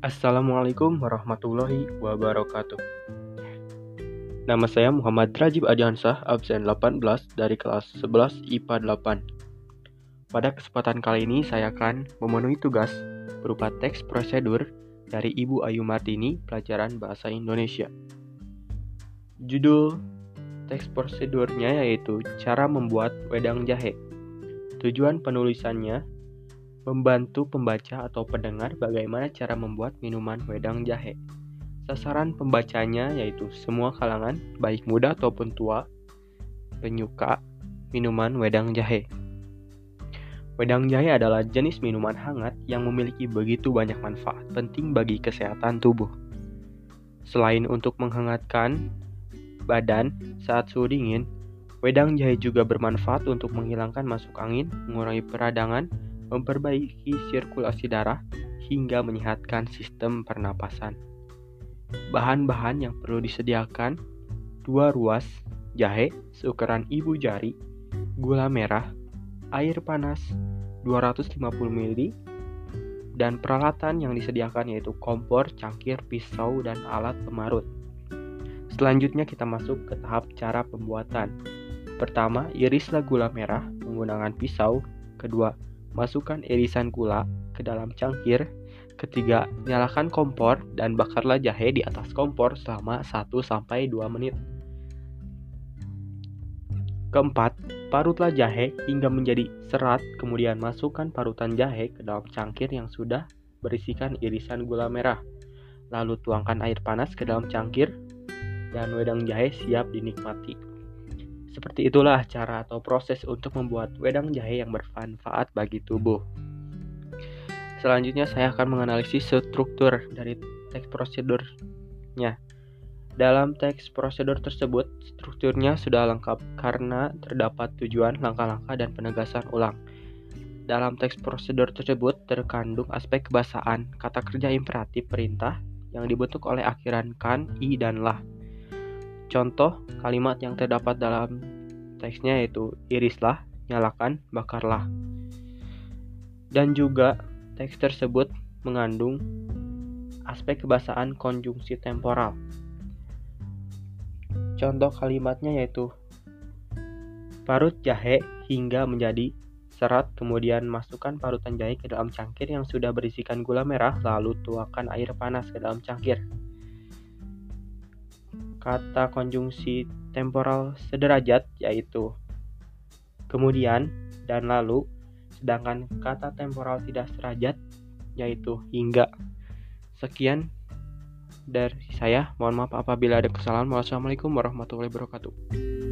Assalamualaikum warahmatullahi wabarakatuh. Nama saya Muhammad Rajib Adiansah, absen 18 dari kelas 11 IPA 8. Pada kesempatan kali ini saya akan memenuhi tugas berupa teks prosedur dari Ibu Ayu Martini, pelajaran Bahasa Indonesia. Judul teks prosedurnya yaitu Cara Membuat Wedang Jahe. Tujuan penulisannya membantu pembaca atau pendengar bagaimana cara membuat minuman wedang jahe. Sasaran pembacanya yaitu semua kalangan, baik muda ataupun tua, penyuka minuman wedang jahe. Wedang jahe adalah jenis minuman hangat yang memiliki begitu banyak manfaat penting bagi kesehatan tubuh. Selain untuk menghangatkan badan saat suhu dingin, wedang jahe juga bermanfaat untuk menghilangkan masuk angin, mengurangi peradangan, memperbaiki sirkulasi darah, hingga menyehatkan sistem pernapasan. Bahan-bahan yang perlu disediakan, dua ruas jahe seukuran ibu jari, gula merah, air panas 250 ml, dan peralatan yang disediakan yaitu kompor, cangkir, pisau, dan alat pemarut. Selanjutnya kita masuk ke tahap cara pembuatan. Pertama, irislah gula merah menggunakan pisau. Kedua, Masukkan irisan gula ke dalam cangkir. Ketiga, nyalakan kompor dan bakarlah jahe di atas kompor selama 1-2 menit. Keempat, parutlah jahe hingga menjadi serat, kemudian masukkan parutan jahe ke dalam cangkir yang sudah berisikan irisan gula merah. Lalu tuangkan air panas ke dalam cangkir dan wedang jahe siap dinikmati. Seperti itulah cara atau proses untuk membuat wedang jahe yang bermanfaat bagi tubuh. Selanjutnya saya akan menganalisis struktur dari teks prosedurnya. Dalam teks prosedur tersebut, strukturnya sudah lengkap karena terdapat tujuan, langkah-langkah, dan penegasan ulang. Dalam teks prosedur tersebut terkandung aspek kebahasaan, kata kerja imperatif perintah yang dibentuk oleh akhiran kan, i, dan lah. Contoh kalimat yang terdapat dalam teksnya yaitu irislah, nyalakan, bakarlah. Dan juga teks tersebut mengandung aspek kebahasaan konjungsi temporal. Contoh kalimatnya yaitu parut jahe hingga menjadi serat kemudian masukkan parutan jahe ke dalam cangkir yang sudah berisikan gula merah lalu tuangkan air panas ke dalam cangkir kata konjungsi temporal sederajat yaitu kemudian dan lalu sedangkan kata temporal tidak sederajat yaitu hingga. Sekian dari saya. Mohon maaf apabila ada kesalahan. Wassalamualaikum warahmatullahi wabarakatuh